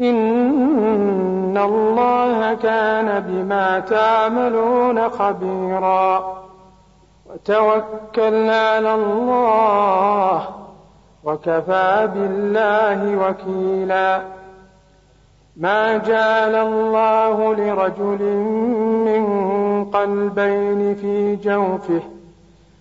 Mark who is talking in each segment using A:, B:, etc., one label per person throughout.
A: إن الله كان بما تعملون خبيرا وتوكل على الله وكفى بالله وكيلا ما جعل الله لرجل من قلبين في جوفه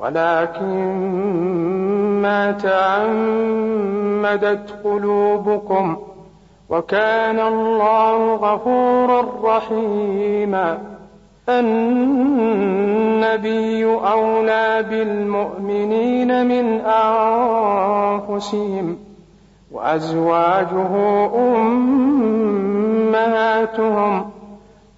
A: ولكن ما تعمدت قلوبكم وكان الله غفورا رحيما النبي أولى بالمؤمنين من أنفسهم وأزواجه أمهاتهم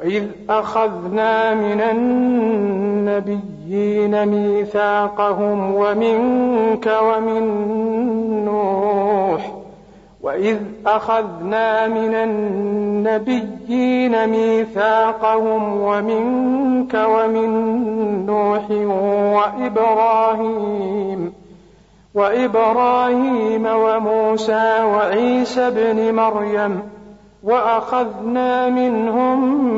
A: وإذ أخذنا من النبيين ميثاقهم ومنك ومن نوح وإذ أخذنا من النبيين ميثاقهم ومنك ومن نوح وإبراهيم وإبراهيم وموسى وعيسى ابن مريم وأخذنا منهم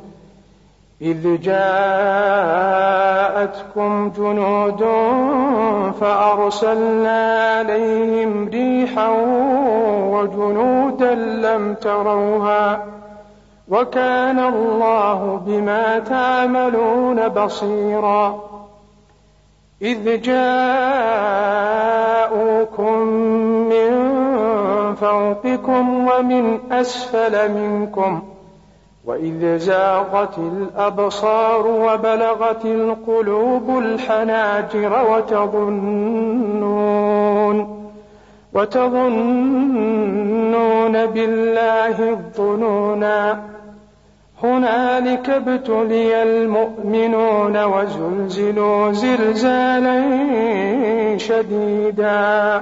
A: إذ جاءتكم جنود فأرسلنا عليهم ريحا وجنودا لم تروها وكان الله بما تعملون بصيرا إذ جاءوكم من فوقكم ومن أسفل منكم وإذ زاغت الأبصار وبلغت القلوب الحناجر وتظنون وتظنون بالله الظنونا هنالك ابتلي المؤمنون وزلزلوا زلزالا شديدا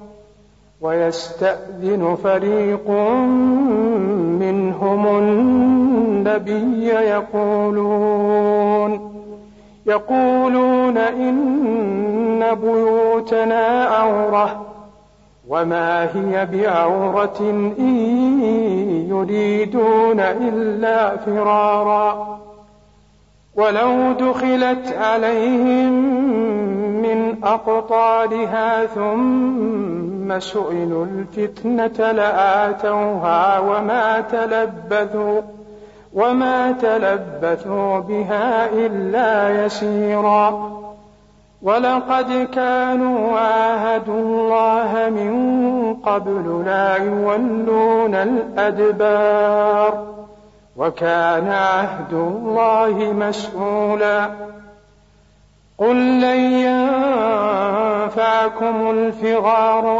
A: ويستأذن فريق منهم النبي يقولون يقولون إن بيوتنا عورة وما هي بعورة إن يريدون إلا فرارا ولو دخلت عليهم أقطارها ثم سئلوا الفتنة لآتوها وما تلبثوا وما تلبثوا بها إلا يسيرا. ولقد كانوا عاهدوا الله من قبل لا يولون الأدبار. وكان عهد الله مسؤولا. قل لن ينفعكم الفغار